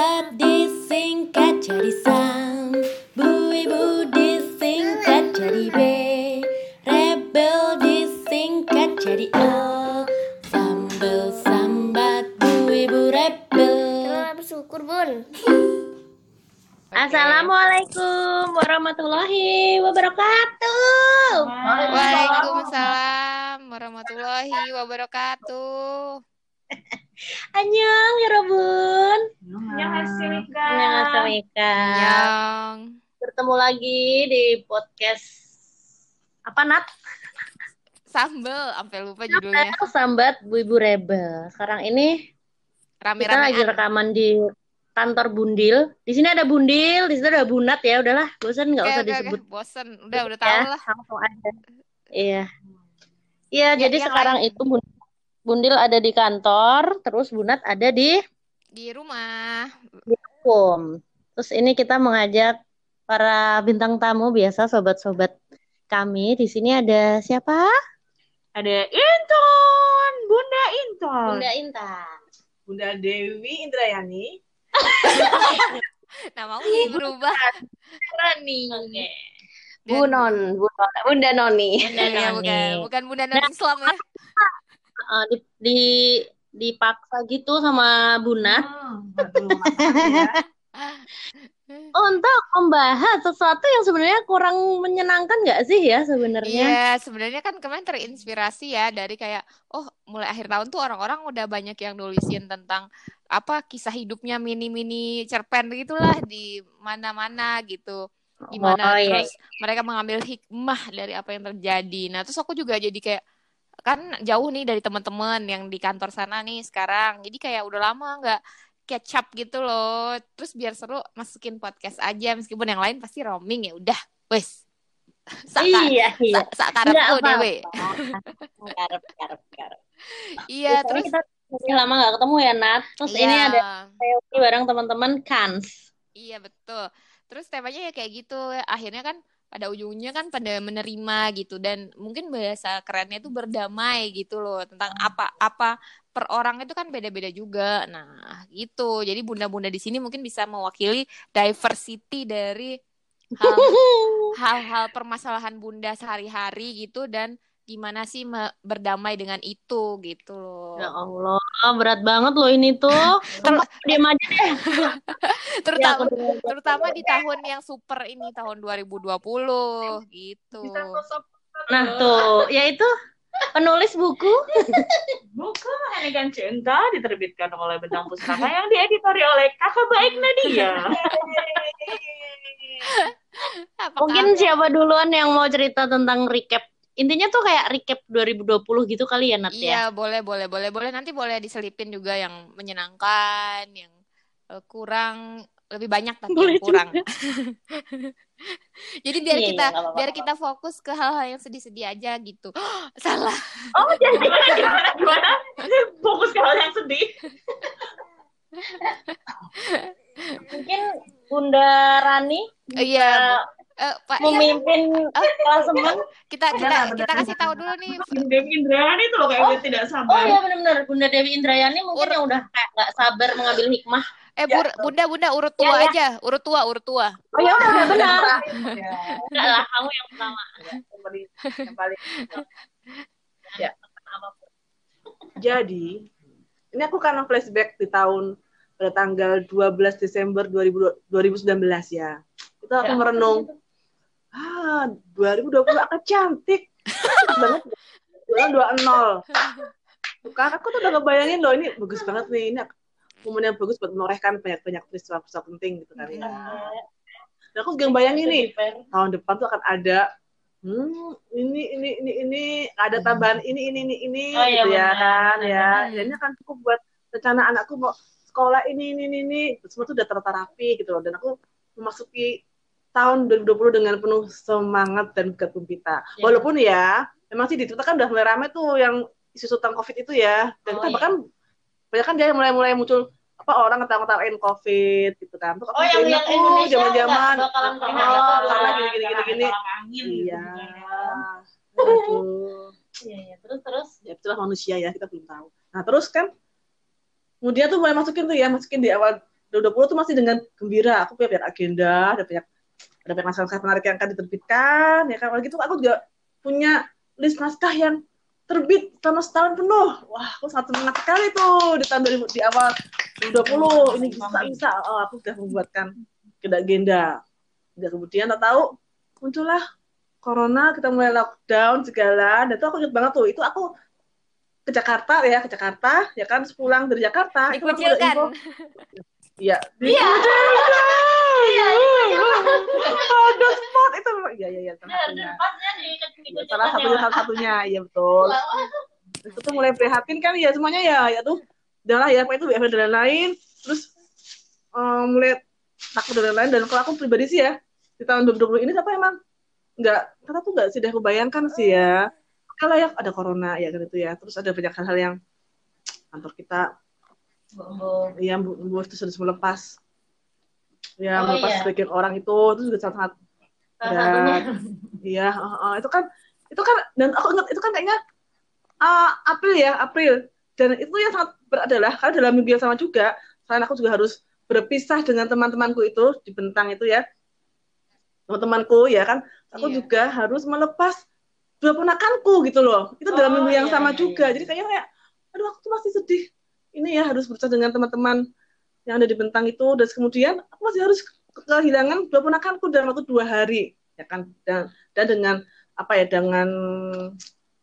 Sambat disingkat jadi sam Bu ibu disingkat jadi B. Rebel disingkat jadi L Sambel sambat bu ibu rebel. Kita bersyukur bun. Assalamualaikum warahmatullahi wabarakatuh. Waalaikumsalam warahmatullahi wabarakatuh. Annyeong ya Robun Annyeonghaseyo. Annyeonghaseyo Yang Bertemu lagi di podcast Apa Nat? sambel, sampai lupa judulnya. Sambat Bu Ibu Rebel. Sekarang ini kita lagi rekaman di kantor Bundil. Di sini ada Bundil, di situ ada Bunat ya. Udahlah, bosan nggak usah oke. disebut Bosen, udah udah tahu ya. lah. Langsung aja. Iya. Iya, Ya, jadi yang sekarang lain. itu Bun- Bundil ada di kantor, terus Bunat ada di Di rumah. home. Terus ini kita mengajak para bintang tamu biasa sobat-sobat kami. Di sini ada siapa? Ada Inton, Bunda Inton, Bunda Intan. Bunda Dewi Indrayani, Namamu jadi berubah. Rani. Oke. Dan- Bu Non, Bu Non, Bunda Noni. Bunda Noni. bukan, bukan bunda non Islam ya. Eh, di, di dipaksa gitu sama Bunat Hmm, aduh, ya. untuk membahas sesuatu yang sebenarnya kurang menyenangkan nggak sih ya sebenarnya? Iya, sebenarnya kan kemarin terinspirasi ya dari kayak oh mulai akhir tahun tuh orang-orang udah banyak yang nulisin tentang apa kisah hidupnya mini-mini cerpen gitulah di mana-mana gitu. Gimana Oh, iya, terus mereka mengambil hikmah dari apa yang terjadi. Nah, terus aku juga jadi kayak kan jauh nih dari teman-teman yang di kantor sana nih sekarang. Jadi kayak udah lama nggak catch up gitu loh. Terus biar seru masukin podcast aja meskipun yang lain pasti roaming ya udah. Wes. Saka, Iya, iya. Sa sakarepku Nggak dewe. Karep, karep, karep. Iya, terus kita lama nggak ketemu ya Nat. Terus ini iya, ada reuni bareng teman-teman Kans. Iya, betul. Terus temanya ya kayak gitu. Akhirnya kan pada ujungnya kan pada menerima gitu dan mungkin bahasa kerennya itu berdamai gitu loh tentang apa-apa per orang itu kan beda-beda juga. Nah, gitu. Jadi bunda-bunda di sini mungkin bisa mewakili diversity dari hal hal-hal permasalahan bunda sehari-hari gitu dan gimana sih me- berdamai dengan itu gitu loh. Ya Allah, berat banget loh ini tuh. Sumpah, diam aja deh. terutama Ya, aku- terutama di tahun yang super ini tahun 2020 gitu. Bisa sosok Nah tuh, yaitu penulis buku. buku Elegan Cinta diterbitkan oleh Bentang Pustaka yang dieditori oleh kakak baik Nadia. Apakah Mungkin siapa duluan yang mau cerita tentang recap? Intinya tuh kayak recap 2020 gitu kali ya Nat ya. Iya, boleh boleh boleh boleh nanti boleh diselipin juga yang menyenangkan, yang eh, kurang lebih banyak tapi Boleh yang kurang. Jadi biar Iya, kita iya, nggak apa-apa, biar kita fokus ke hal-hal yang sedih-sedih aja gitu. Salah. Oh, jadi gimana gimana gimana? Fokus ke hal yang sedih. Mungkin Bunda Rani Iya, eh, Pak iya, memimpin kelas teman. kita kita Benar, kita benar. kasih tahu dulu nih Dewi Indrayani tuh loh kayak udah tidak Oh sabar. iya benar-benar Bunda Dewi Indrayani mungkin Ur- yang udah kayak nggak sabar mengambil hikmah. eh Bur- bunda bunda urut Ya, tua ya. aja, urut tua, urut tua. Oh ya udah udah benar. Ya, Enggak lah kamu yang pertama. yang paling yang paling Ya. Jadi, ini aku karena flashback di tahun pada tanggal 12 Desember 2000 2019 ya. Itu aku Ya. merenung. Ah, 2020 akan cantik. banget. Bulan 20. Bukan, aku tuh udah ngebayangin loh ini bagus banget nih. Ini momen yang bagus buat menorehkan banyak-banyak peristiwa-peristiwa penting gitu kan ya. Dan aku juga bayangin nih, tahun depan tuh akan ada hmm ini ini ini ini ada tambahan ini ini ini ini Oh, iya, gitu ya benar, kan ya jadi akan cukup buat rencana anakku mau sekolah ini ini ini ini semua tuh udah tertata rapi gitu loh dan aku memasuki tahun 2020 dengan penuh semangat dan kegembira Ya. walaupun ya memang sih di Twitter kan udah mulai rame tuh yang isu tentang covid itu ya dan Oh, kita iya. bahkan banyak kan dia mulai mulai muncul apa orang ngetawain covid gitu kan aku Oh yang yang oh, Indonesia zaman-zaman bakalan kena oh, ya, karena gini gini gini gini angin iya. Aduh. Iya, iya. Terus terus ya itulah manusia ya kita belum tahu nah terus kan kemudian tuh mulai masukin tuh ya masukin di awal 2020 tuh masih dengan gembira. Aku punya banyak agenda, ada banyak banyak naskah menarik yang akan diterbitkan, ya kan. Kalau gitu aku juga punya list naskah yang terbit selama setahun penuh. Wah, aku sangat semangat sekali tuh di tahun 2000, di awal 2020 ini bisa bisa. Oh, aku sudah membuatkan agenda. Dan kemudian tak tahu muncullah corona, kita mulai lockdown segala. Dan itu aku ingat banget tuh. Itu aku ke Jakarta ya, ke Jakarta, ya kan sepulang dari Jakarta. itu aku Dikucilkan. info. Iya. Iya. Iya, Ada spot itu. Iya, iya, iya. Salah satunya. Iya, Salah satunya, salah satunya. Iya, betul. Itu tuh mulai prihatin kan ya semuanya ya, ya tuh. Udahlah ya, apa itu WFH dan lain-lain. Terus eh, mulai takut dan lain-lain. Dan kalau aku pribadi sih ya, di tahun 2020 ini apa emang nggak, kata tuh nggak sih, dah kebayangkan sih ya. Kalau ya ada corona ya kan itu ya. Terus ada banyak hal-hal yang kantor kita ya bu, bu terus harus melepas ya Oh, melepas iya. sebagian orang itu itu juga sangat satunya. Iya, uh, uh, itu kan itu kan dan aku ingat itu kan kayaknya uh, April ya, April. Dan itu yang sangat berat adalah karena dalam minggu yang sama juga, selain aku juga harus berpisah dengan teman-temanku itu di bentang itu ya. Teman-temanku ya kan, aku Iya. juga harus melepas dua ponakanku gitu loh. Itu dalam Oh, minggu yang iya, sama iya, juga. iya. Jadi kayaknya kayak aduh aku tuh masih sedih. Ini ya harus berusaha dengan teman-teman yang ada di bentang itu dan kemudian aku masih harus ke- kehilangan dua ponakanku dalam waktu dua hari ya kan? Dan dan dengan apa ya dengan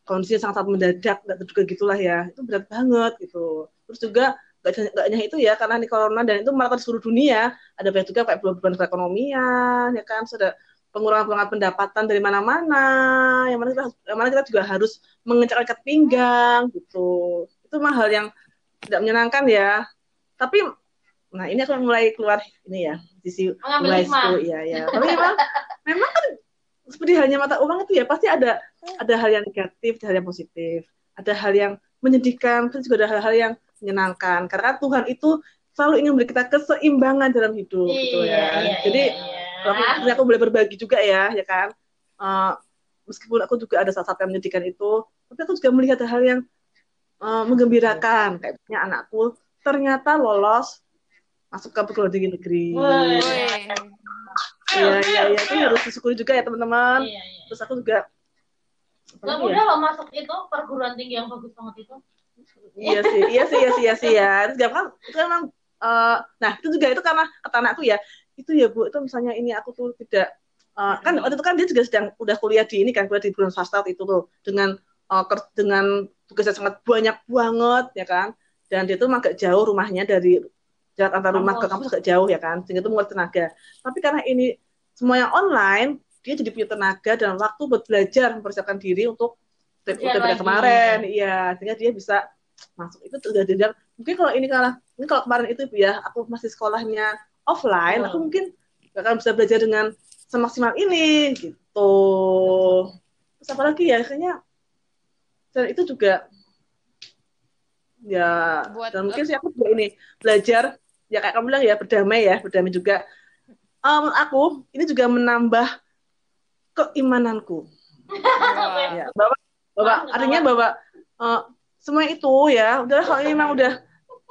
kondisi yang sangat mendadak nggak terduga gitulah ya. Itu berat banget gitu. Terus juga nggak hanya- itu ya karena ini corona dan itu malah seluruh dunia. Ada banyak juga kayak beban perekonomian ya kan? Sudah pengurangan-pengurangan pendapatan dari mana-mana yang mana kita yang mana kita juga harus mengencangkan pinggang gitu. Itu mah hal yang tidak menyenangkan ya. Tapi nah ini aku yang mulai keluar ini ya sisi Mengambil wise hikmah. tuh ya ya tapi memang memang kan seperti halnya mata uang itu ya pasti ada ada hal yang negatif ada hal yang positif. Ada hal yang menyedihkan tapi juga ada hal-hal yang menyenangkan. Karena Tuhan itu selalu ingin memberi kita keseimbangan dalam hidup gitu Iya, ya. Iya, jadi iya, aku, iya. ini aku boleh berbagi juga ya ya kan? Eh, meskipun aku juga ada saat-saat yang menyedihkan itu tapi aku juga melihat hal yang eh, menggembirakan. Kayak misalnya anakku ternyata lolos masuk ke perguruan tinggi negeri iya iya iya. Itu harus disyukuri juga ya teman-teman. Iya, iya. terus aku juga Gak lagi mudah ya? loh masuk itu perguruan tinggi yang bagus banget itu. iya sih iya sih iya sih iya sih ya. Terus juga kan itu emang eh, nah itu juga itu karena kata anakku ya itu ya bu itu misalnya ini aku tuh tidak eh, kan waktu itu kan dia juga sedang udah kuliah di ini kan kuliah di bulan swasta itu tuh dengan eh, ker- dengan tugasnya sangat banyak banget ya kan? Dan dia tuh emang agak jauh rumahnya dari jarak antar rumah ke kampus agak jauh ya kan? Sehingga itu menguras tenaga. Tapi karena ini semuanya online dia jadi punya tenaga dan waktu buat belajar mempersiapkan diri untuk lagi. kemarin. Iya sehingga dia bisa masuk. Itu udah jenjang mungkin kalau ini kalah ini kalau kemarin itu ya aku masih sekolahnya offline Hmm. aku mungkin gak akan bisa belajar dengan semaksimal ini gitu. Terus apa lagi ya? Kayaknya dan itu juga ya Buat- dan mungkin sih aku juga ini belajar ya kayak kamu bilang ya berdamai ya berdamai juga. Menurut aku ini juga menambah keimananku. Wah. ya bahwa bahwa artinya bahwa eh, semua itu ya udahlah kalau ini memang udah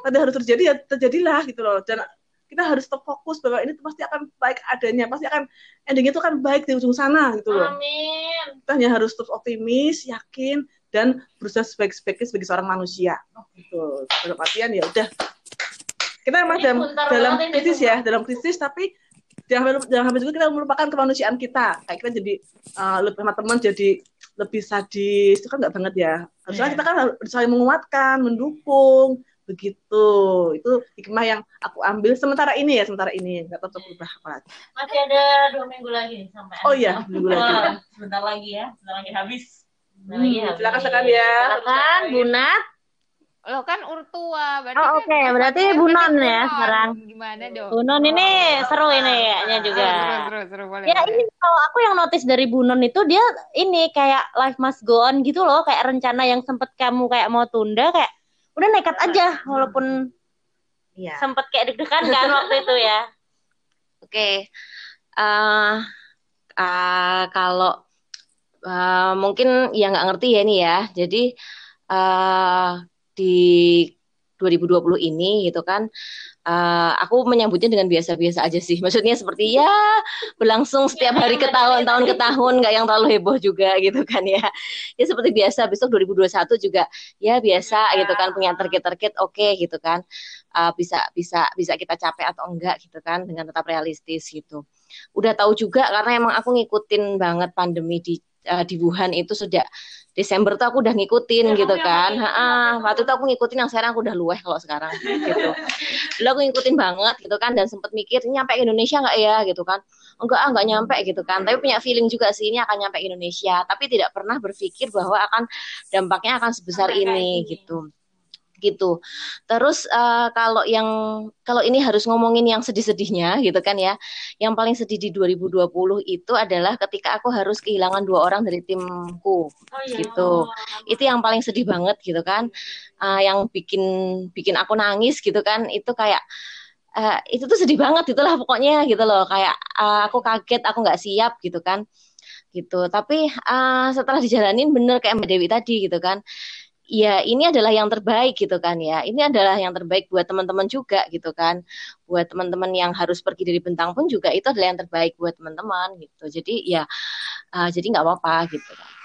ada harus terjadi ya terjadilah gitu loh. Dan kita harus tetap fokus bahwa ini pasti akan baik adanya pasti akan endingnya itu akan baik di ujung sana gitu loh. Amin. kita hanya harus terus optimis yakin dan berusaha sebaik-baiknya sebagai seorang manusia. Gitu. Dalam artian ya udah kita memang Ini dalam dalam krisis ya dalam krisis tapi jangan jangan sampai juga kita melupakan kemanusiaan kita kayak kita jadi eh, lebih sama teman jadi lebih sadis itu kan nggak banget ya harusnya Iya. kita kan harus saling menguatkan mendukung begitu itu hikmah yang aku ambil sementara ini ya sementara ini nggak tahu berubah apa lagi Masih ada dua minggu lagi sampai Oh iya, minggu lagi. Sebentar lagi ya, sebentar lagi habis. Sebentar Hmm, lagi habis. silakan, silakan ya. Silakan Bu Nat. Lo kan urtua, berarti Oh, kan oke. Bu berarti Non ya Bu sekarang. Gimana dong? Bu Non ini seru ini kayaknya juga. Ah, Seru, seru, seru, boleh. Ya boleh. ini kalau aku yang notice dari Bu Non itu dia ini kayak life must go on gitu loh, kayak rencana yang sempet kamu kayak mau tunda kayak udah nekat aja walaupun iya sempet kayak deg-degan kan waktu itu ya. Oke, eh eh, kalau eh, mungkin yang nggak ngerti ya ini ya, jadi eh di 2020 ini gitu kan. Uh, aku menyambutnya dengan biasa-biasa aja sih. Maksudnya seperti ya berlangsung setiap hari ke tahun tahun ke tahun nggak yang terlalu heboh juga gitu kan ya. Ya seperti biasa besok 2021 juga ya biasa gitu kan punya target-target oke okay, gitu kan. Uh, bisa bisa bisa kita capai atau enggak gitu kan dengan tetap realistis gitu udah tahu juga karena emang aku ngikutin banget pandemi di uh, di Wuhan itu sejak Desember tuh aku udah ngikutin ya, gitu kan. Ha, waktu itu aku ngikutin yang sekarang aku udah luweh kalau sekarang gitu. Dulu aku ngikutin banget gitu kan dan sempet mikir ini nyampe ke Indonesia nggak ya gitu kan. Enggak ah nggak nyampe gitu kan. Tapi punya feeling juga sih ini akan nyampe Indonesia. Tapi tidak pernah berpikir bahwa akan dampaknya akan sebesar ini gitu gitu. Terus uh, kalau yang kalau ini harus ngomongin yang sedih-sedihnya gitu kan ya. Yang paling sedih di 2020 itu adalah ketika aku harus kehilangan dua orang dari timku oh, iya. gitu. Itu yang paling sedih banget gitu kan. Uh, yang bikin bikin aku nangis gitu kan itu kayak uh, itu tuh sedih banget itulah pokoknya gitu loh kayak uh, aku kaget aku nggak siap gitu kan gitu tapi uh, setelah dijalanin bener kayak Mbak Dewi tadi gitu kan ya ini adalah yang terbaik gitu kan ya. Ini adalah yang terbaik buat teman-teman juga gitu kan. Buat teman-teman yang harus pergi dari Bentang pun juga itu adalah yang terbaik buat teman-teman gitu. Jadi ya uh, jadi nggak apa-apa gitu kan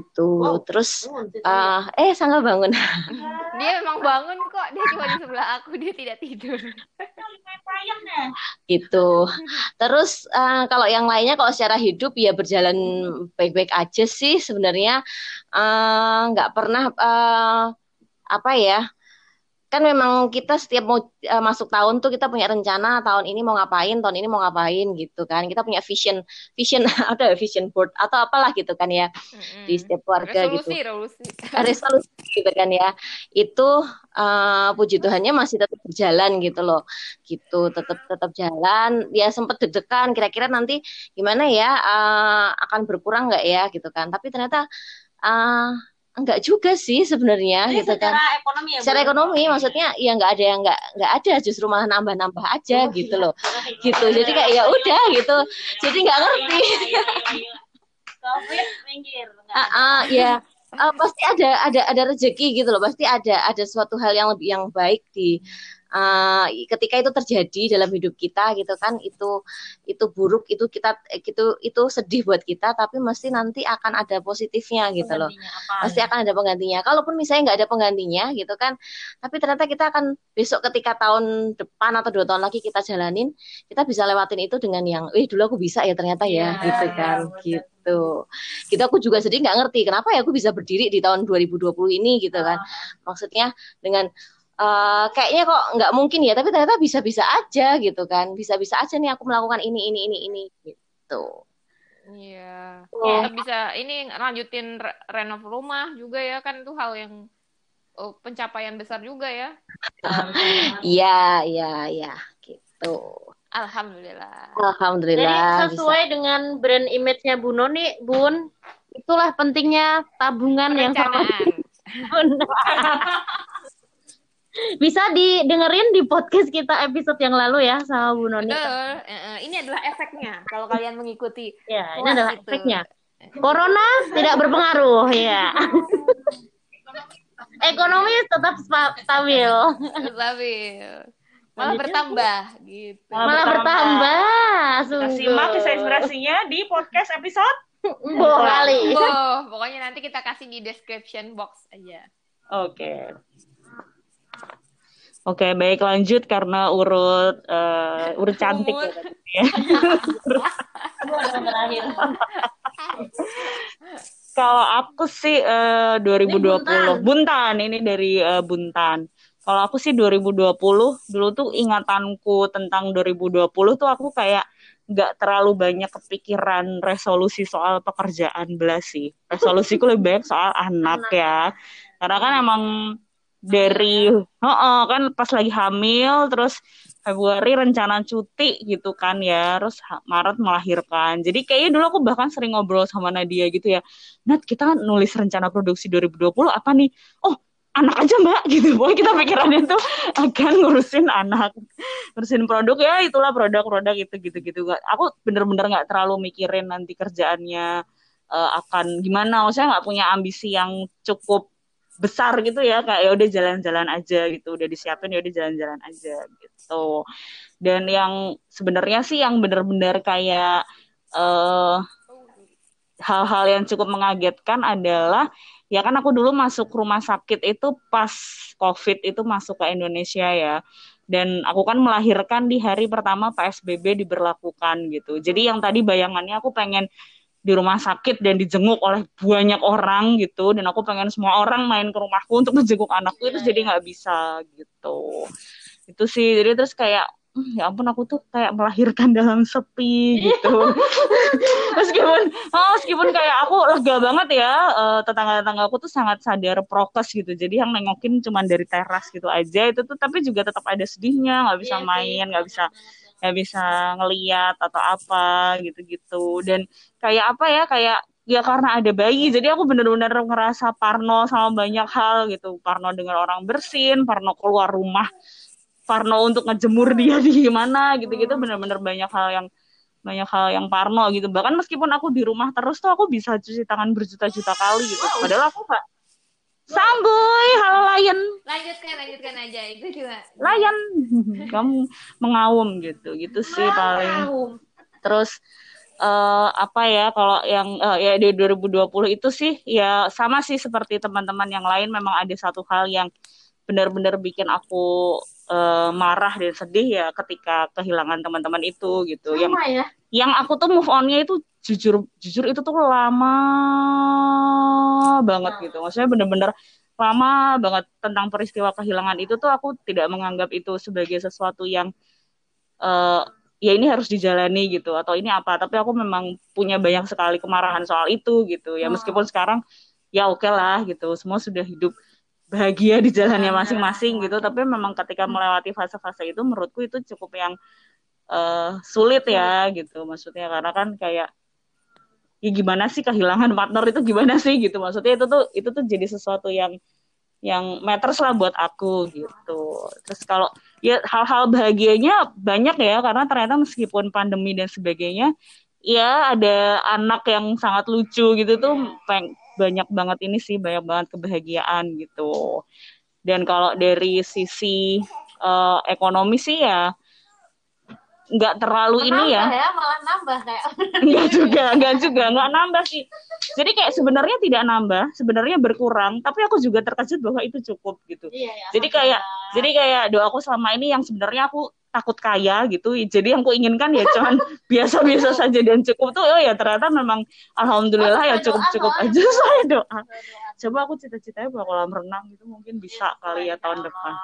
gitu. Wow. terus uh, eh sangat bangun. Dia memang bangun kok dia cuma di sebelah aku dia tidak tidur. Gitu. Terus uh, kalau yang lainnya kalau secara hidup ya berjalan baik-baik aja sih sebenarnya. Nggak uh, pernah uh, apa ya kan memang kita setiap mau uh, masuk tahun tuh kita punya rencana tahun ini mau ngapain, tahun ini mau ngapain gitu kan. Kita punya vision, vision ada vision board atau apalah gitu kan ya mm-hmm. di setiap keluarga resolusi, gitu. Resolusi, resolusi gitu kan ya. Itu uh, puji Tuhannya masih tetap berjalan gitu loh. Gitu, tetap tetap jalan. Ya sempat deg-degan kira-kira nanti gimana ya uh, akan berkurang nggak ya gitu kan. Tapi ternyata uh, enggak juga sih sebenarnya gitu kan. Ekonomi ya, secara ekonomi maksudnya ya enggak ada yang enggak enggak ada justru malah nambah-nambah aja oh, gitu iya. loh. gitu. Jadi kayak ya udah gitu. Jadi enggak ngerti. Covid minggir. Ah, ya. Uh, pasti ada ada ada rezeki gitu loh. Pasti ada ada suatu hal yang lebih yang baik di uh, ketika itu terjadi dalam hidup kita gitu kan itu itu buruk itu kita itu itu sedih buat kita tapi mesti nanti akan ada positifnya gitu loh. Pasti akan ada penggantinya. Kalaupun misalnya nggak ada penggantinya gitu kan tapi ternyata kita akan besok ketika tahun depan atau dua tahun lagi kita jalanin kita bisa lewatin itu dengan yang eh dulu aku bisa ya ternyata ya, ya gitu kan ya, gitu. Gitu aku juga sedih nggak ngerti kenapa ya aku bisa berdiri di tahun 2020 ini gitu kan. Maksudnya dengan uh, kayaknya kok nggak mungkin ya tapi ternyata bisa-bisa aja gitu kan bisa-bisa aja nih aku melakukan ini ini ini ini gitu iya oh. bisa ini lanjutin re renov rumah juga ya kan itu hal yang oh, pencapaian besar juga ya iya iya iya gitu Alhamdulillah. Alhamdulillah. Jadi sesuai bisa. dengan brand image-nya Bu Noni, Bun, itulah pentingnya tabungan yang sama. Bisa didengerin di podcast kita episode yang lalu ya sama Bu Noni. Betul. Ini adalah efeknya kalau kalian mengikuti. Ya, ini adalah itu. efeknya. Corona tidak berpengaruh ya. Ekonomi tetap stabil. Stabil. Malah bertambah gitu. Malah, Malah bertambah. bertambah. Simak kisah inspirasinya di podcast episode Boh kali. Boh, pokoknya nanti kita kasih di description box aja. Oke. Okay. Oke, baik lanjut karena urut uh, urut cantik ya. Kalau aku sih uh, 2020 ini Buntan. Buntan ini dari uh, Buntan. Kalau aku sih 2020 dulu tuh ingatanku tentang 2020 tuh aku kayak nggak terlalu banyak kepikiran resolusi soal pekerjaan belas sih. Resolusiku lebih banyak soal anak, anak. ya. Karena kan emang dari oh, oh kan pas lagi hamil terus Februari rencana cuti gitu kan ya terus Maret melahirkan. Jadi kayaknya dulu aku bahkan sering ngobrol sama Nadia gitu ya Nat kita nulis rencana produksi 2020 apa nih? Oh anak aja mbak. Gitu. Pokoknya kita pikirannya tuh akan ngurusin anak ngurusin produk. Ya itulah produk-produk itu gitu-gitu. Aku bener-bener nggak terlalu mikirin nanti kerjaannya uh, akan gimana. Maksudnya nggak punya ambisi yang cukup besar gitu ya kayak ya udah jalan-jalan aja gitu. Udah disiapin ya udah jalan-jalan aja gitu. Dan yang sebenarnya sih yang benar-benar kayak uh, hal-hal yang cukup mengagetkan adalah ya kan aku dulu masuk rumah sakit itu pas covid itu masuk ke Indonesia ya. Dan aku kan melahirkan di hari pertama PSBB diberlakukan gitu. Jadi yang tadi bayangannya aku pengen di rumah sakit dan dijenguk oleh banyak orang gitu. Dan aku pengen semua orang main ke rumahku untuk menjenguk anakku itu iya, jadi iya. nggak bisa gitu. Itu sih jadi terus kayak hmm, ya ampun aku tuh kayak melahirkan dalam sepi gitu. Meskipun oh, meskipun kayak aku lega banget ya uh, tetangga-tetangga aku tuh sangat sadar prokes gitu. Jadi yang nengokin cuma dari teras gitu aja itu tuh tapi juga tetap ada sedihnya nggak bisa iya main nggak bisa nggak bisa ngeliat atau apa gitu-gitu. Dan kayak apa ya kayak ya karena ada bayi jadi aku bener-bener ngerasa parno sama banyak hal gitu. Parno dengan orang bersin parno keluar rumah parno untuk ngejemur dia di mana gitu-gitu. Bener-bener banyak hal yang banyak hal yang parno gitu. Bahkan meskipun aku di rumah terus tuh aku bisa cuci tangan berjuta-juta kali gitu. Padahal aku gak Samboy, halo Lion. Lanjutkan, lanjutkan aja. Itu juga. Lion, kamu mengawum gitu, gitu sih paling. Terus uh, apa ya kalau yang uh, ya di 2020 itu sih ya sama sih seperti teman-teman yang lain memang ada satu hal yang benar-benar bikin aku uh, marah dan sedih ya ketika kehilangan teman-teman itu gitu. Sama yang ya? yang aku tuh move onnya itu jujur jujur itu tuh lama banget gitu. Maksudnya bener-bener lama banget tentang peristiwa kehilangan itu tuh aku tidak menganggap itu sebagai sesuatu yang uh, ya ini harus dijalani gitu atau ini apa. Tapi aku memang punya banyak sekali kemarahan soal itu gitu. Ya meskipun sekarang ya oke okay lah gitu. Semua sudah hidup bahagia di jalannya masing-masing gitu. tapi memang ketika melewati fase-fase itu menurutku itu cukup yang uh, sulit ya gitu. Maksudnya karena kan kayak ya gimana sih kehilangan partner itu gimana sih? gitu. Maksudnya itu tuh itu tuh jadi sesuatu yang yang matters lah buat aku gitu. Terus kalau ya hal-hal bahagianya banyak ya karena ternyata meskipun pandemi dan sebagainya ya ada anak yang sangat lucu gitu tuh peng banyak banget ini sih banyak banget kebahagiaan gitu. Dan kalau dari sisi uh, ekonomi sih ya nggak terlalu menambah ini ya. ya malah nambah kayak nggak juga nggak juga nggak nambah sih. Jadi kayak sebenarnya tidak nambah sebenarnya berkurang tapi aku juga terkejut bahwa itu cukup gitu. Iya, ya, jadi kayak ya. jadi kayak doaku selama ini yang sebenarnya aku takut kaya gitu. Jadi yang aku inginkan ya cuman biasa-biasa saja dan cukup tuh oh ya ternyata memang alhamdulillah ya cukup-cukup aja saya doa. Coba aku cita-citanya bahwa kolam renang itu mungkin bisa ya, kali ya tahun depan.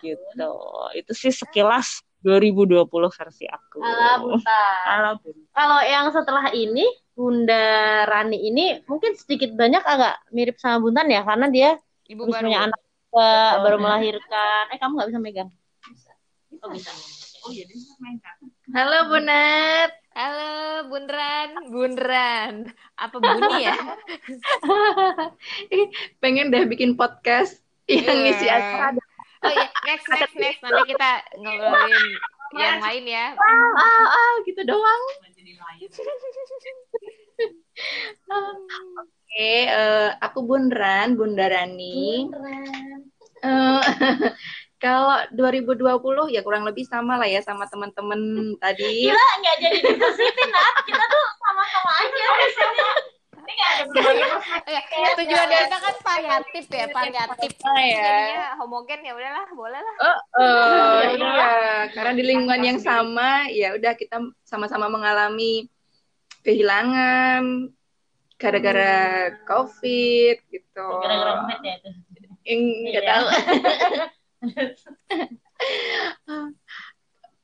Gitu. itu sih sekilas 2020 versi aku. Alah, Kalau yang setelah ini, Bunda Rani ini mungkin sedikit banyak agak mirip sama Buntan ya, karena dia Ibu baru. punya anak juga, baru melahirkan. Eh, kamu nggak bisa megang? Bisa. Oh, bisa. Oh iya, dia main Halo Bunat. Halo Bunran, Bunran. Apa Buni ya? Pengen deh bikin podcast yang yeah. ngisi acara oh iya next next next nanti kita ngobrolin yang lain ya ah ah, ah gitu doang Oke, okay, uh, eh, aku Bunran, Bunda Rani. Bunran. Uh, kalau 2020 ya kurang lebih sama lah ya sama teman-teman tadi. Gila, nggak jadi dipositin, Nat. Kita tuh sama-sama aja ya, tujuan kita kan variatif ya, variatif. Oh, ya. Jadinya homogen ya udahlah, boleh lah. Oh, oh iya, karena di lingkungan yang sama, ya udah kita sama-sama mengalami kehilangan gara-gara hmm. COVID gitu. Gara-gara COVID ya itu. Enggak iya. tahu.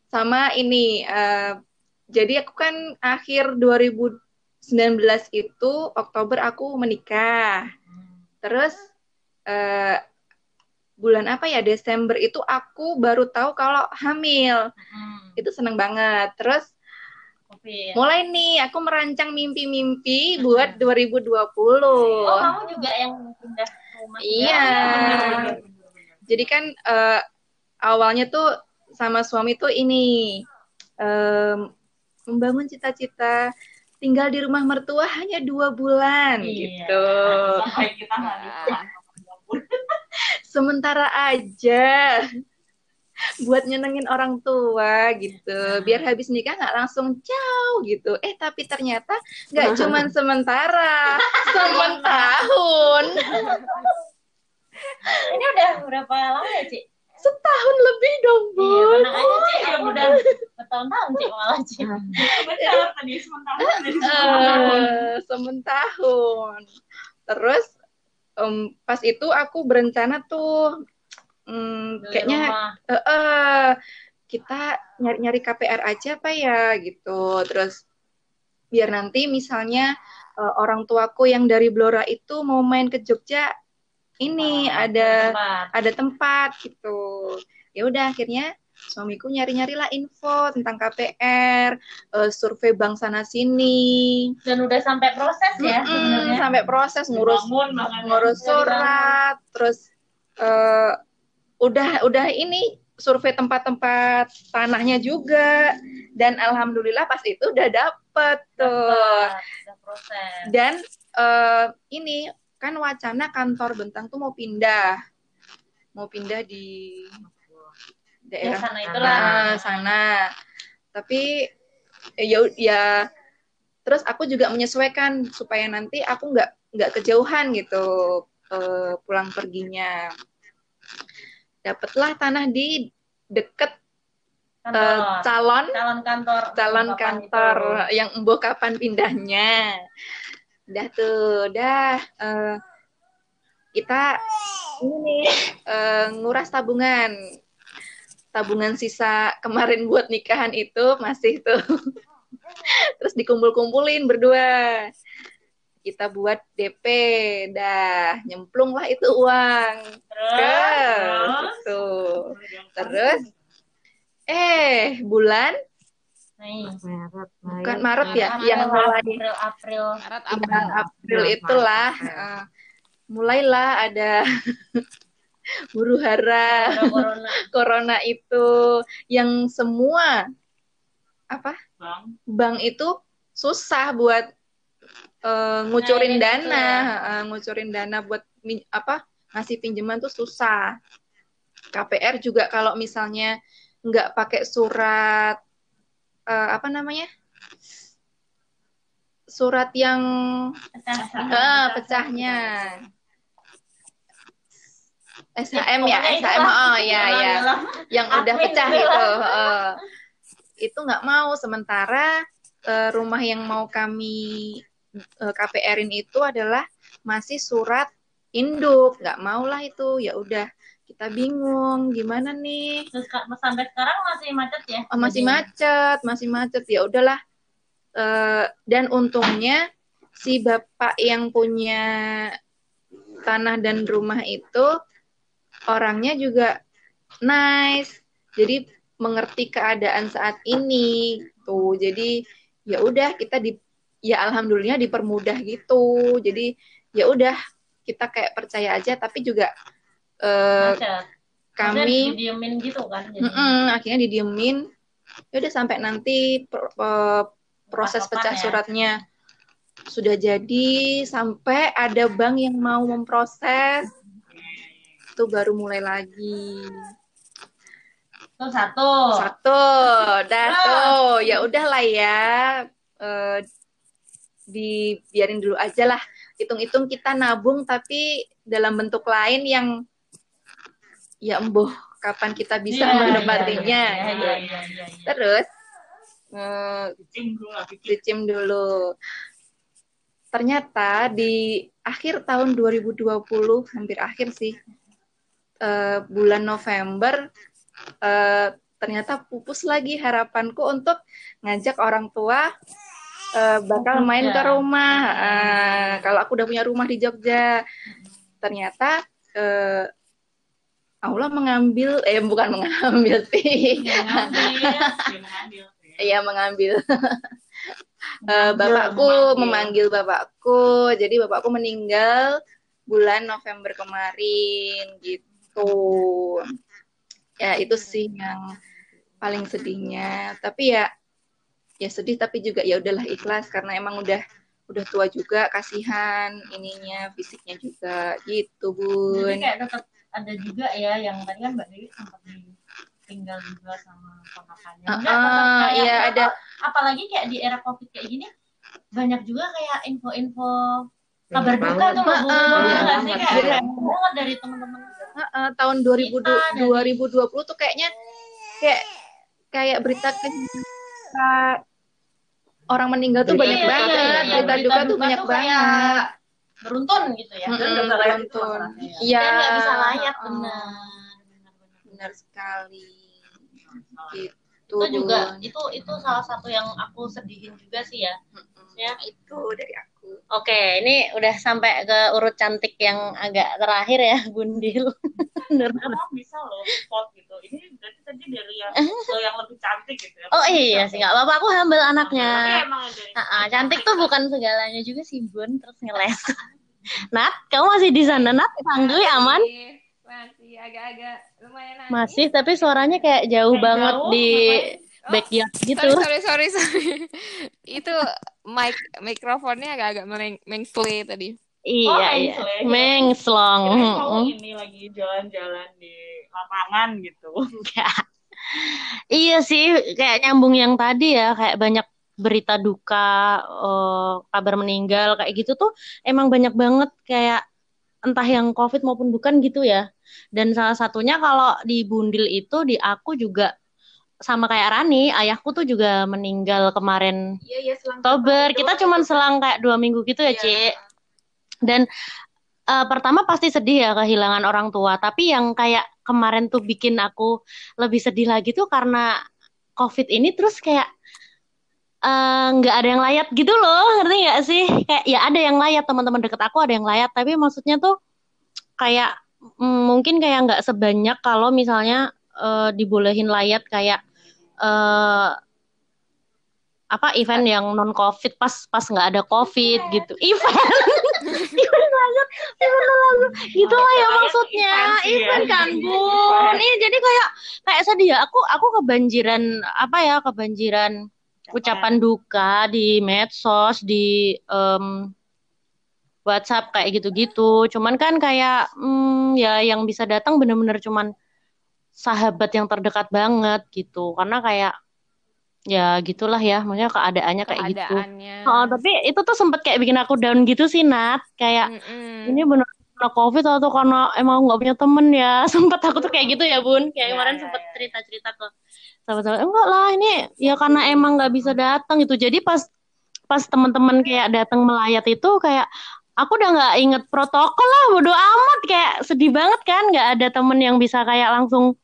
sama ini uh, jadi aku kan akhir 2000 19 itu Oktober aku menikah. Terus uh, bulan apa ya Desember itu aku baru tahu kalau hamil. Hmm. Itu seneng banget. Terus ya? mulai nih aku merancang mimpi-mimpi hmm. buat 2020. Oh, kamu juga yang pindah rumah. Iya. Jadi kan uh, awalnya tuh sama suami tuh ini um, membangun cita-cita tinggal di rumah mertua hanya dua bulan iya. gitu. Sampai kita sementara aja buat nyenengin orang tua gitu biar habis nikah nggak langsung jauh gitu eh tapi ternyata nggak cuman sementara sementahun Ini udah berapa lama ya, Cik? Setahun lebih dong Iya, bun tenang aja, Cik. Ya udah bertahun-tahun, Cik, malah, Cik. Benar tadi sementara dari Eh, sementahun terus em, pas itu aku berencana tuh Beli kayaknya rumah. eh, eh, kita nyari-nyari KPR aja apa ya gitu. Terus biar nanti misalnya eh, orang tuaku yang dari Blora itu mau main ke Jogja, ini ada Tempat. ada tempat gitu. Ya udah akhirnya suamiku nyari-nyarilah info tentang KPR, eh, survei bank sana sini, Dan udah sampai proses ya, Mm-mm, sebenarnya. sampai proses ngurus bangun ngurus surat, terus eh, udah udah ini survei tempat-tempat tanahnya juga dan alhamdulillah pas itu udah dapet tuh udah proses. dan eh, ini kan wacana kantor bentang tuh mau pindah mau pindah di Ya, daerah sana itulah. Ah, sana tapi eh, ya ya terus aku juga menyesuaikan supaya nanti aku nggak nggak kejauhan gitu eh, pulang perginya dapatlah tanah di deket Kantor. calon calon kantor. calon kantor itu? yang embuh kapan pindahnya udah tuh udah eh, kita ini nih eh, nguras tabungan. Tabungan sisa kemarin buat nikahan itu masih tuh. Terus dikumpul-kumpulin berdua. Kita buat DP dah nyemplung lah itu uang. Terus, terus tuh terus? Eh bulan nih. bukan Maret ya April, yang mulai April, April. Maret April, April April itulah eh, mulailah ada huru hara corona. corona itu yang semua apa Bang. bank itu susah buat eh, ngucurin Nah, dana eh, ngucurin dana buat min- apa ngasih pinjaman tuh susah KPR juga kalau misalnya nggak pakai surat eh, apa namanya surat yang Ah, pecahnya. SHM ya, SHM. Oh ya ya, yang udah pecah itu. eh. itu nggak mau. Sementara eh, rumah yang mau kami eh, KPR-in itu adalah masih surat induk. Nggak mau lah itu. Ya udah, kita bingung gimana nih. Terus sampai sekarang masih macet ya? Oh, masih Jadi, macet, masih macet. Ya udahlah. Eh, dan untungnya si bapak yang punya tanah dan rumah itu orangnya juga nice. Jadi mengerti keadaan saat ini tuh. Jadi ya udah kita di ya alhamdulillah dipermudah gitu. Jadi ya udah kita kayak percaya aja tapi juga Macet. kami didiemin gitu kan? Jadi, Mm-mm, akhirnya didiemin. Ya udah sampai nanti pro- eh, proses Kapan pecah ya? suratnya sudah jadi sampai ada bank yang mau memproses itu baru mulai lagi satu. satu dah tuh ya udahlah ya eh, dibiarin dulu aja lah hitung-hitung kita nabung tapi dalam bentuk lain yang ya embuh kapan kita bisa Iya, menempatinya iya, iya, gitu. iya, iya, iya, iya. Terus Cing dulu. Ternyata di akhir tahun 2020, hampir akhir sih, eh, bulan November, eh, ternyata pupus lagi harapanku untuk ngajak orang tua eh, bakal main ke rumah. Eh, kalau aku udah punya rumah di Jogja, ternyata eh, Allah mengambil, eh bukan mengambil sih, Iya, ngambil. Dia mengambil. Iya mengambil. Eh, Mengambil, bapakku memanggil. memanggil bapakku, jadi bapakku meninggal bulan November kemarin gitu. Ya itu sih yang paling sedihnya. Tapi ya ya sedih tapi juga ya udahlah ikhlas karena emang udah udah tua juga kasihan ininya fisiknya juga gitu Jadi bun. kayak tetap ada juga ya yang tadi kan Mbak Dewi sempat tinggal juga sama ponakannya. Uh, uh, iya, apa- ada. Apalagi kayak di era covid kayak gini banyak juga kayak info-info kabar duka tuh Bu? Uh, sih iya. kayak banyak banget dari teman-teman. Heeh, tahun 2000, Kita dari- 2020 tuh kayaknya kayak kayak berita ke- orang meninggal tuh Berita banyak banget, berita duka tuh banyak banget. Beruntun gitu ya. Layat itu beruntun. masalahnya. Iya. Dan nggak bisa heeh, benar. Benar sekali. Gitu. Itu juga itu itu salah satu yang aku sedihin juga sih ya. Ya. Itu dari aku. Oke, ini udah sampai ke urut cantik yang agak terakhir ya, Bundil. Bener. Emang bisa loh spot gitu. Ini berarti tadi dari yang yang lebih cantik gitu ya. Oh iya sih, nggak apa-apa. Aku humble anaknya. emang dari Ah, ah, cantik tuh bukan segalanya juga sih, Bun. Terus ngeles. Nat, kamu masih di sana, Nat? Santuy, aman? Masih, agak-agak lumayan nangis. Masih, tapi suaranya kayak jauh Kayak banget jauh, di Oh, backyard gitu. Sorry, sorry, sorry, sorry. Itu mic mikrofonnya agak-agak meng mengsle tadi. Iya, Oh, iya. mengsle. Mengslong. Mm-mm. ini lagi jalan-jalan di lapangan gitu. Iya sih, kayak nyambung yang tadi ya, kayak banyak berita duka, eh, kabar meninggal, kayak gitu tuh emang banyak banget kayak entah yang COVID maupun bukan gitu ya. Dan salah satunya kalau di Bundil itu di aku juga sama kayak Rani, ayahku tuh juga meninggal kemarin Iya, iya, selang Oktober. Kita cuman selang kayak dua minggu gitu ya, Iya. Ci. Dan eh, pertama pasti sedih ya kehilangan orang tua, tapi yang kayak kemarin tuh bikin aku lebih sedih lagi tuh karena COVID ini terus kayak eh, nggak ada yang layat gitu loh, ngerti nggak sih? Kayak ya ada yang layat, teman-teman deket aku ada yang layat, tapi maksudnya tuh kayak mm, mungkin kayak nggak sebanyak kalau misalnya eh, dibolehin layat kayak eh apa event yang non covid pas pas nggak ada covid gitu. Event. Event layat event layat gitu lah ya maksudnya. Event ya. event kan bun. Ini jadi kayak kayak sedih ya. Aku aku kebanjiran apa ya kebanjiran ucapan duka di medsos di em, WhatsApp kayak gitu-gitu. Cuman kan kayak hmm, ya yang bisa datang bener-bener cuman sahabat yang terdekat banget gitu. Karena kayak ya gitulah ya. Maksudnya keadaannya kayak gitu. Keadaannya. oh tapi itu tuh sempet kayak bikin aku down gitu sih Nat. Kayak Mm-mm. ini bener karena covid atau karena emang nggak punya temen ya. Sempet aku tuh kayak gitu ya bun. Kayak Ya, kemarin ya, sempet cerita cerita ke sahabat-sahabat enggak lah ini ya karena emang nggak bisa datang gitu. Jadi pas pas teman-teman kayak datang melayat itu kayak aku udah nggak inget protokol lah bodo amat. Kayak sedih banget kan nggak ada temen yang bisa kayak langsung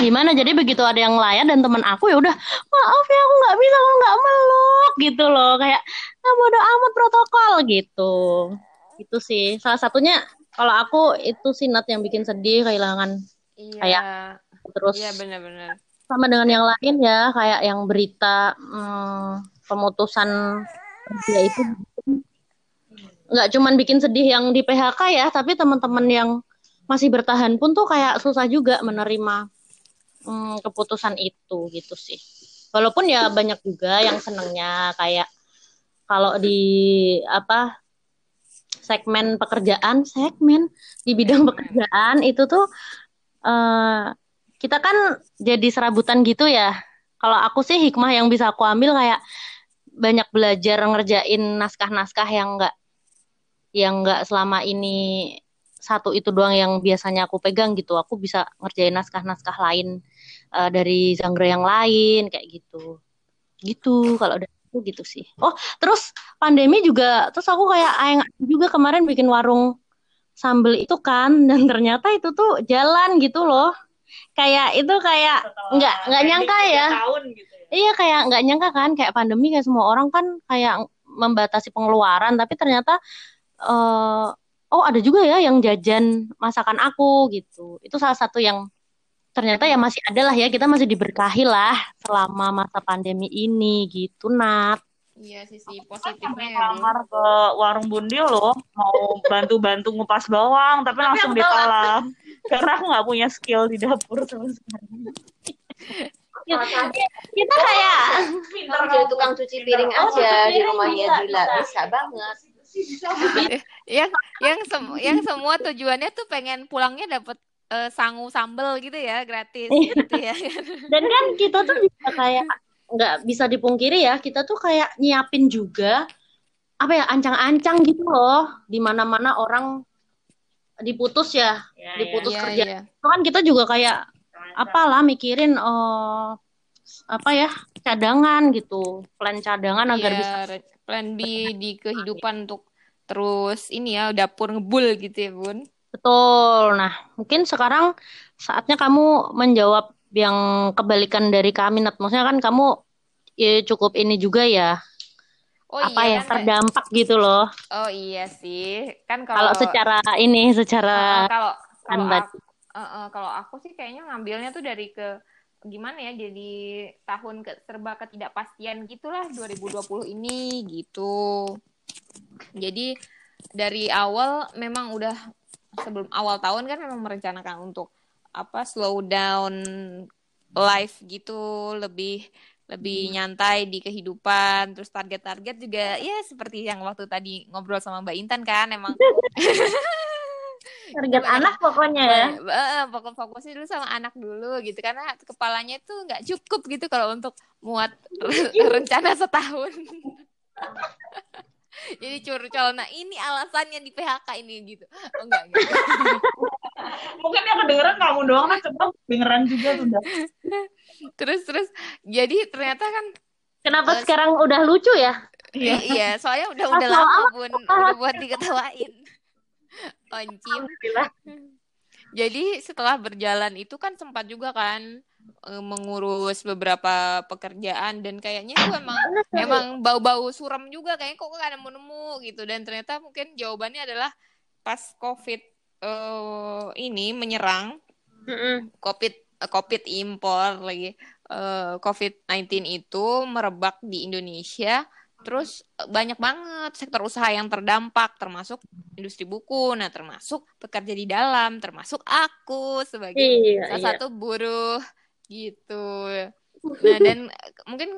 gimana? Jadi begitu ada yang layat dan temen aku ya udah maaf ya aku nggak bisa aku nggak meluk gitu loh. Kayak ah, bodo amat protokol gitu. Itu sih. Salah satunya kalau aku itu sih Nat yang bikin sedih kehilangan Iya. Kayak terus Iya benar-benar. sama dengan yang lain ya kayak yang berita hmm, pemutusan kerja itu. Nggak cuman bikin sedih yang di PHK ya tapi teman-teman yang masih bertahan pun tuh kayak susah juga menerima hmm, keputusan itu gitu sih. Walaupun ya banyak juga yang senengnya kayak kalau di apa segmen pekerjaan segmen di bidang pekerjaan itu tuh eh, kita kan jadi serabutan gitu ya. Kalau aku sih hikmah yang bisa aku ambil kayak banyak belajar ngerjain naskah-naskah yang enggak yang enggak selama ini satu itu doang yang biasanya aku pegang gitu. Aku bisa ngerjain naskah-naskah lain eh, dari genre yang lain kayak gitu. Gitu kalau dari aku gitu sih. Oh terus pandemi juga terus aku kayak aing juga kemarin bikin warung sambel itu kan dan ternyata itu tuh jalan gitu loh. Kayak itu kayak nggak nggak nyangka ya. tahun gitu ya. Iya kayak nggak nyangka kan kayak pandemi kayak semua orang kan kayak membatasi pengeluaran tapi ternyata eh oh ada juga ya yang jajan masakan aku gitu. Itu salah satu yang ternyata ya masih ada lah ya kita masih diberkahi lah selama masa pandemi ini gitu Nat. Iya sisi Sampai positifnya ya, Bu. ngelamar ke warung bundil loh mau bantu-bantu ngupas bawang tapi langsung aku tolak. ditolak karena aku nggak punya skill di dapur sama sekali Kita kayak jadi tukang cuci piring Oh, aja di rumahnya bisa, Dila, bisa. bisa banget. yang yang sem- yang semua tujuannya tuh pengen pulangnya dapat eh, sangu sambel gitu ya gratis Iya. gitu ya Dan kan kita tuh juga kayak nggak bisa dipungkiri ya, kita tuh kayak nyiapin juga apa ya ancang-ancang gitu loh, di mana-mana orang diputus ya, diputus Iya, kerja. Itu kan kita juga kayak apalah mikirin oh apa ya cadangan gitu, plan cadangan agar Iya, bisa plan B di kehidupan untuk terus ini ya dapur ngebul gitu ya bun betul. Nah, mungkin sekarang saatnya kamu menjawab yang kebalikan dari kami, Nat. Maksudnya kan kamu ya, cukup ini juga ya, oh apa iya ya kan terdampak gitu loh. oh iya sih kan Kalau kalau secara ini, secara kalau kalau standar. aku, kalau aku sih kayaknya ngambilnya tuh dari ke gimana ya jadi tahun ke serba ketidakpastian gitulah 2020 ini gitu jadi dari awal memang udah sebelum awal tahun kan memang merencanakan untuk apa slow down life gitu lebih lebih nyantai di kehidupan. Terus target-target juga ya seperti yang waktu tadi ngobrol sama Mbak Intan kan emang target anak pokoknya ya. Eh, fokus fokusnya dulu sama anak dulu gitu karena kepalanya itu nggak cukup gitu kalau untuk muat re- rencana setahun jadi curcol. Nah ini alasannya di PHK ini gitu. Oh enggak gitu Mungkin yang kedengeran kamu doang kan coba kedengeran juga sudah. terus terus. Jadi ternyata kan Kenapa Eh, sekarang udah lucu ya? iya, iya. Soalnya udah udah Asal lama pun udah buat diketawain. Oncim. Jadi setelah berjalan itu kan sempat juga kan mengurus beberapa pekerjaan dan kayaknya itu emang emang bau-bau suram juga kayaknya kok gak nemu-nemu gitu dan ternyata mungkin jawabannya adalah pas COVID eh, ini menyerang Mm-mm. COVID eh, COVID impor lagi eh, COVID-19 itu merebak di Indonesia terus eh, banyak banget sektor usaha yang terdampak termasuk industri buku nah termasuk pekerja di dalam termasuk aku sebagai Iya, salah iya. satu buruh gitu. Nah dan mungkin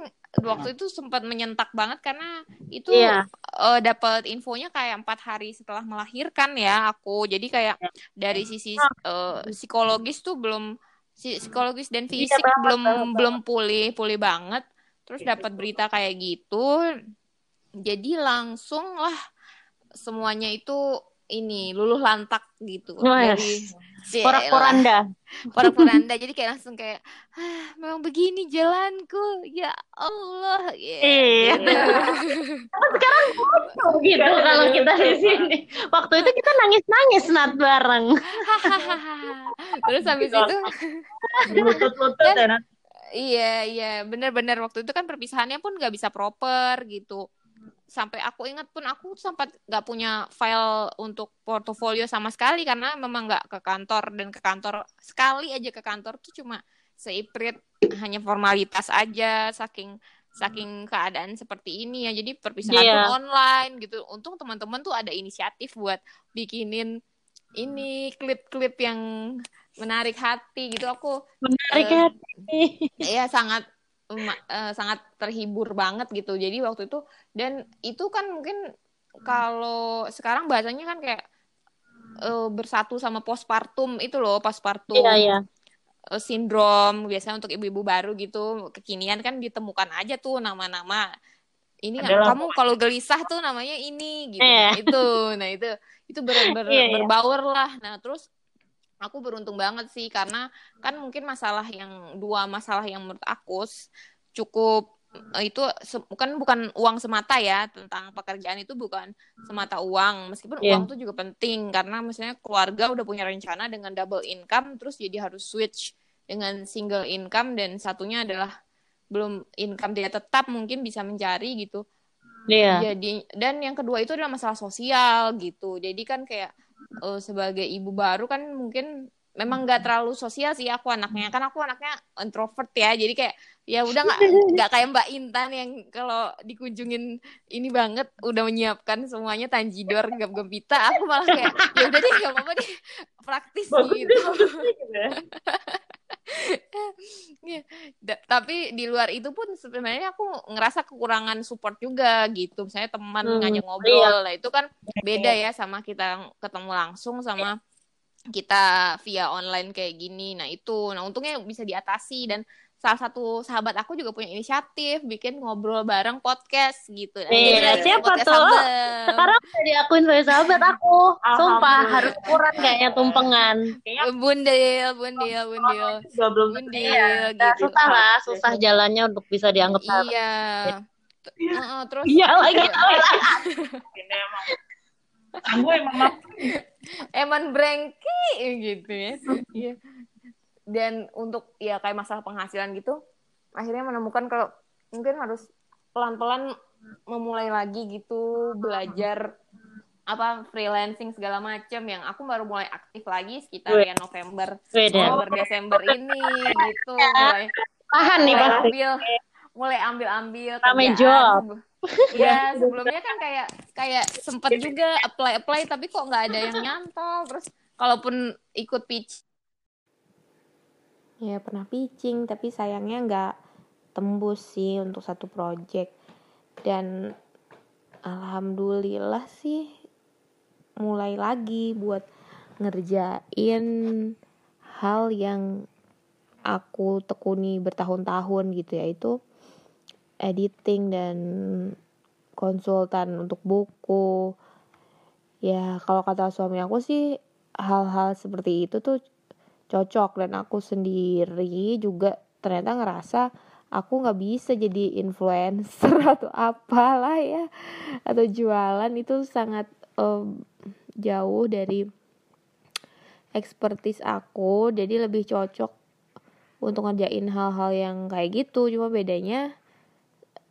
waktu itu sempat menyentak banget karena itu Iya. eh, dapat infonya kayak empat hari setelah melahirkan ya aku. Jadi kayak dari sisi eh, psikologis tuh belum si- psikologis dan Iya, fisik banget, belum banget, belum pulih pulih banget. Terus dapat berita kayak gitu. Jadi langsung lah semuanya itu ini luluh lantak gitu dari Porak-poranda. porak-poranda jadi kayak langsung kayak ah, memang begini jalanku ya Allah ya Iya. gitu. gitu kalau kita di sini. Waktu itu kita nangis-nangis nat bareng. terus habis itu Lutut-lutut ya. Iya iya benar-benar waktu itu kan perpisahannya pun nggak bisa proper gitu sampai aku ingat pun aku sempat nggak punya file untuk portofolio sama sekali karena memang nggak ke kantor dan ke kantor sekali aja ke kantor tuh cuma seiprit hanya formalitas aja saking saking keadaan seperti ini ya. Jadi perpisahan pun online gitu. Untung teman-teman tuh ada inisiatif buat bikinin ini klip-klip yang menarik hati gitu. Aku Menarik Eh, ya. ya sangat eh, sangat terhibur banget gitu jadi waktu itu dan itu kan mungkin kalau sekarang bahasanya kan kayak eh, bersatu sama postpartum itu loh postpartum Iya, iya. eh, sindrom biasanya untuk ibu-ibu baru gitu kekinian kan ditemukan aja tuh nama-nama ini Adalah- kamu kalau gelisah tuh namanya ini gitu Iya. itu nah itu itu ber, ber- iya. berbaur lah nah terus aku beruntung banget sih karena kan mungkin masalah yang dua masalah yang menurut aku cukup itu bukan bukan uang semata ya tentang pekerjaan itu bukan semata uang meskipun Iya. uang itu juga penting karena misalnya keluarga udah punya rencana dengan double income terus jadi harus switch dengan single income dan satunya adalah belum income tidak tetap mungkin bisa mencari gitu Iya. jadi dan yang kedua itu adalah masalah sosial gitu jadi kan kayak eh, sebagai ibu baru kan mungkin memang nggak terlalu sosial sih aku anaknya. Kan aku anaknya introvert ya jadi kayak ya udah nggak nggak kayak Mbak Intan yang kalau dikunjungin ini banget udah menyiapkan semuanya tanjidor gap gempita aku malah kayak ya udah deh nggak apa-apa deh praktis Bagus gitu. deh, gitu ya. Iya. Tapi di luar itu pun sebenarnya aku ngerasa kekurangan support juga gitu. Misalnya teman Hmm, ngajak ngobrol, nah itu kan beda ya sama kita ketemu langsung sama kita via online kayak gini. Nah, itu. Nah, untungnya bisa diatasi dan salah satu sahabat aku juga punya inisiatif bikin ngobrol bareng podcast gitu. Iya, jadi siapa podcast tuh? Sabem. Sekarang udah diakuin sebagai sahabat aku. Sumpah harus kurang kayaknya tumpengan. Bundil, bundil, bundil. Juga belum Bundil Nah, gitu. susah lah, susah jalannya untuk bisa dianggap sahabat. Iya. T- Heeh, terus Iya lagi. ini emang emang Eman brengki gitu ya. Dan untuk ya kayak masalah penghasilan gitu, akhirnya menemukan kalau mungkin harus pelan-pelan memulai lagi gitu belajar apa freelancing segala macam yang aku baru mulai aktif lagi sekitar Wih. ya November. November Desember ini gitu mulai Tahan nih mulai pasti. ambil mulai ambil ambil Rame job. Iya sebelumnya kan kayak kayak sempet juga apply apply tapi kok nggak ada yang nyantol terus kalaupun ikut pitch ya pernah pitching tapi sayangnya nggak tembus sih untuk satu project. Dan alhamdulillah sih mulai lagi buat ngerjain hal yang aku tekuni bertahun-tahun gitu yaitu editing dan konsultan untuk buku. Ya kalau kata suami aku sih hal-hal seperti itu tuh cocok dan aku sendiri juga ternyata ngerasa aku nggak bisa jadi influencer atau apalah ya atau jualan. Itu sangat em, jauh dari expertise aku. Jadi lebih cocok untuk ngerjain hal-hal yang kayak gitu. Cuma bedanya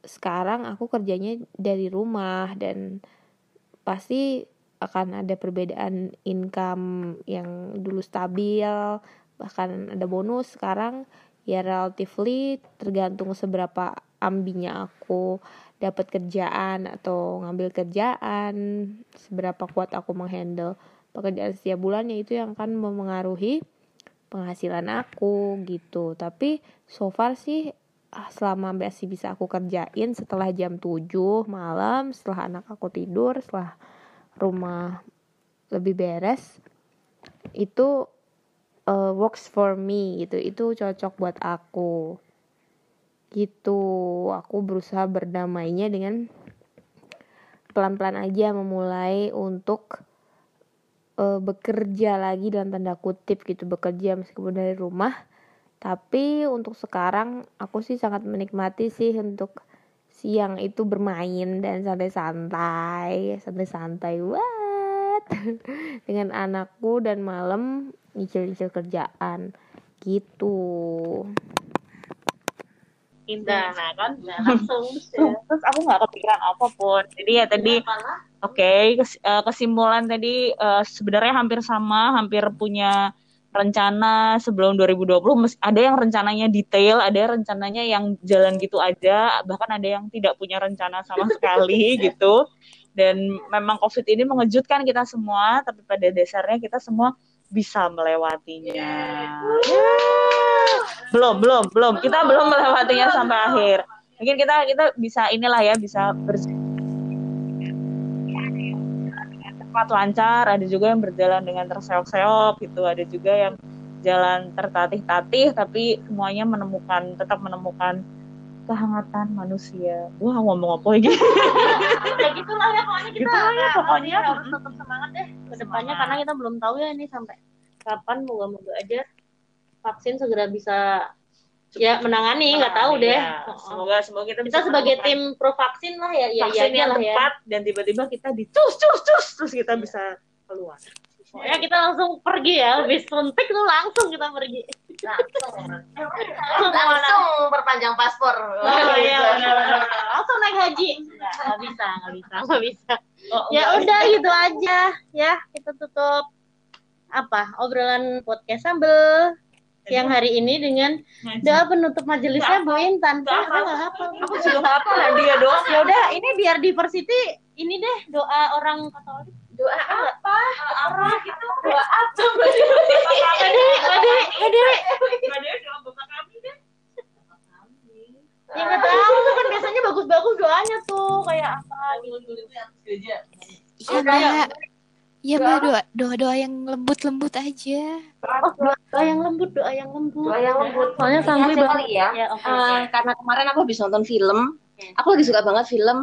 sekarang aku kerjanya dari rumah dan pasti akan ada perbedaan income yang dulu stabil bahkan ada bonus. Sekarang ya relatively tergantung seberapa ambinya aku dapat kerjaan atau ngambil kerjaan seberapa kuat aku menghandle pekerjaan setiap bulannya. Itu yang akan memengaruhi penghasilan aku gitu. Tapi so far sih ah, selama masih bisa aku kerjain setelah jam 7 malam setelah anak aku tidur setelah rumah lebih beres itu uh, works for me gitu. Itu cocok buat aku. Gitu. Aku berusaha berdamainya dengan pelan-pelan aja memulai untuk uh, bekerja lagi dalam tanda kutip gitu. Bekerja meskipun dari rumah. Tapi untuk sekarang aku sih sangat menikmati sih untuk siang itu bermain dan santai-santai santai-santai what? Dengan anakku dan malam nyicil-nyicil kerjaan gitu. Indah, nah kan? Langsung terus aku nggak kepikiran apa pun. Jadi ya tadi oke kes- eh, kesimpulan tadi eh, sebenarnya hampir sama hampir punya rencana sebelum 2020 mes- ada yang rencananya detail ada yang rencananya yang jalan gitu aja bahkan ada yang tidak punya rencana sama sekali gitu. Dan memang covid ini mengejutkan kita semua tapi pada dasarnya kita semua bisa melewatinya. Belum belum belum. Kita belum melewatinya sampai akhir. Mungkin kita kita bisa inilah ya bisa bersih cepat lancar ada juga yang berjalan dengan terseok-seok gitu ada juga yang jalan tertatih-tatih tapi semuanya menemukan tetap menemukan kehangatan manusia. Wah ngomong apa lagi? Ya gitulah ya pokoknya kita Gitulah ya, pokoknya. harus tetap semangat deh ke depannya karena kita belum tahu ya ini sampai kapan moga-moga aja vaksin segera bisa ya menangani nggak tahu deh. Ya, Oh, oh. semoga semoga kita, kita bisa sebagai menemukan tim pro vaksin lah ya ya vaksin ya yang lah ya. tepat dan tiba-tiba kita dicus cus cus terus kita bisa keluar. Pokoknya kita langsung pergi ya habis suntik tuh langsung kita pergi. Langsung. Langsung perpanjang paspor. Oh iya, benar, benar, benar. langsung naik haji. Nggak nggak bisa nggak bisa nggak bisa. Oh, ya udah gitu aja. Ya kita tutup apa obrolan podcast sambel siang hari ini dengan doa penutup majelisnya Bu Intan. Saya nggak hafal. aku juga nggak apa lah dia doang. Ya udah ini biar diversity ini deh doa orang Katolik. Doa apa? apa? Gitu doa apa? Mbak Dewi Nggak ada doa bapak kami deh. Ya nggak tahu tuh kan biasanya bagus-bagus doanya tuh kayak apa gitu. Ya kayak Ya mah doa doa doa yang lembut lembut aja. Oh, doa, doa yang lembut, doa yang lembut. Doa yang lembut. Soalnya Ini Sangguy aja banget. kali ya. Ya, oke. Eh, karena kemarin aku habis nonton film, Oke. aku lagi suka banget film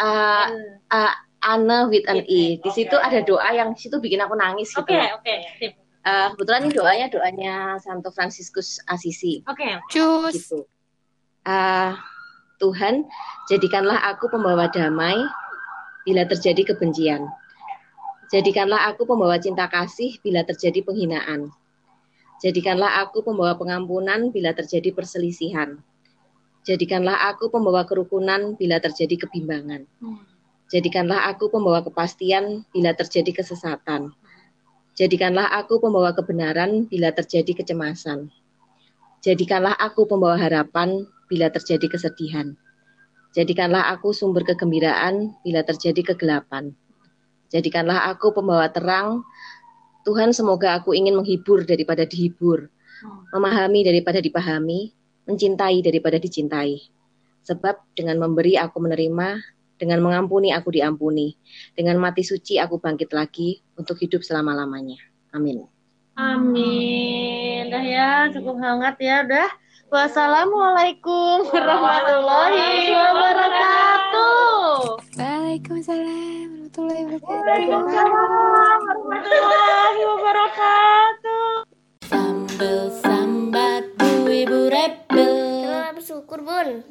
uh, uh, Anna with an E. Di situ ada doa yang di situ bikin aku nangis gitu. Oke, oke. Sip. Eh, kebetulan ini doanya doanya Santo Franciscus Assisi Oke. Cus. gitu. Ah, Tuhan, jadikanlah aku pembawa damai bila terjadi kebencian. Jadikanlah aku pembawa cinta kasih bila terjadi penghinaan. Jadikanlah aku pembawa pengampunan bila terjadi perselisihan. Jadikanlah aku pembawa kerukunan bila terjadi kebimbangan. Jadikanlah aku pembawa kepastian bila terjadi kesesatan. Jadikanlah aku pembawa kebenaran bila terjadi kecemasan. Jadikanlah aku pembawa harapan bila terjadi kesedihan. Jadikanlah aku sumber kegembiraan bila terjadi kegelapan. Jadikanlah aku pembawa terang. Tuhan, semoga aku ingin menghibur daripada dihibur, memahami daripada dipahami, mencintai daripada dicintai. Sebab dengan memberi aku menerima, dengan mengampuni aku diampuni, dengan mati suci aku bangkit lagi untuk hidup selama-lamanya. Amin. Amin. Dah ya, cukup hangat ya. Udah. Wassalamualaikum warahmatullahi wabarakatuh. Waalaikumsalam warahmatullahi wabarakatuh. Sambel sambat bu ibu rebel. Kenapa bersyukur bun?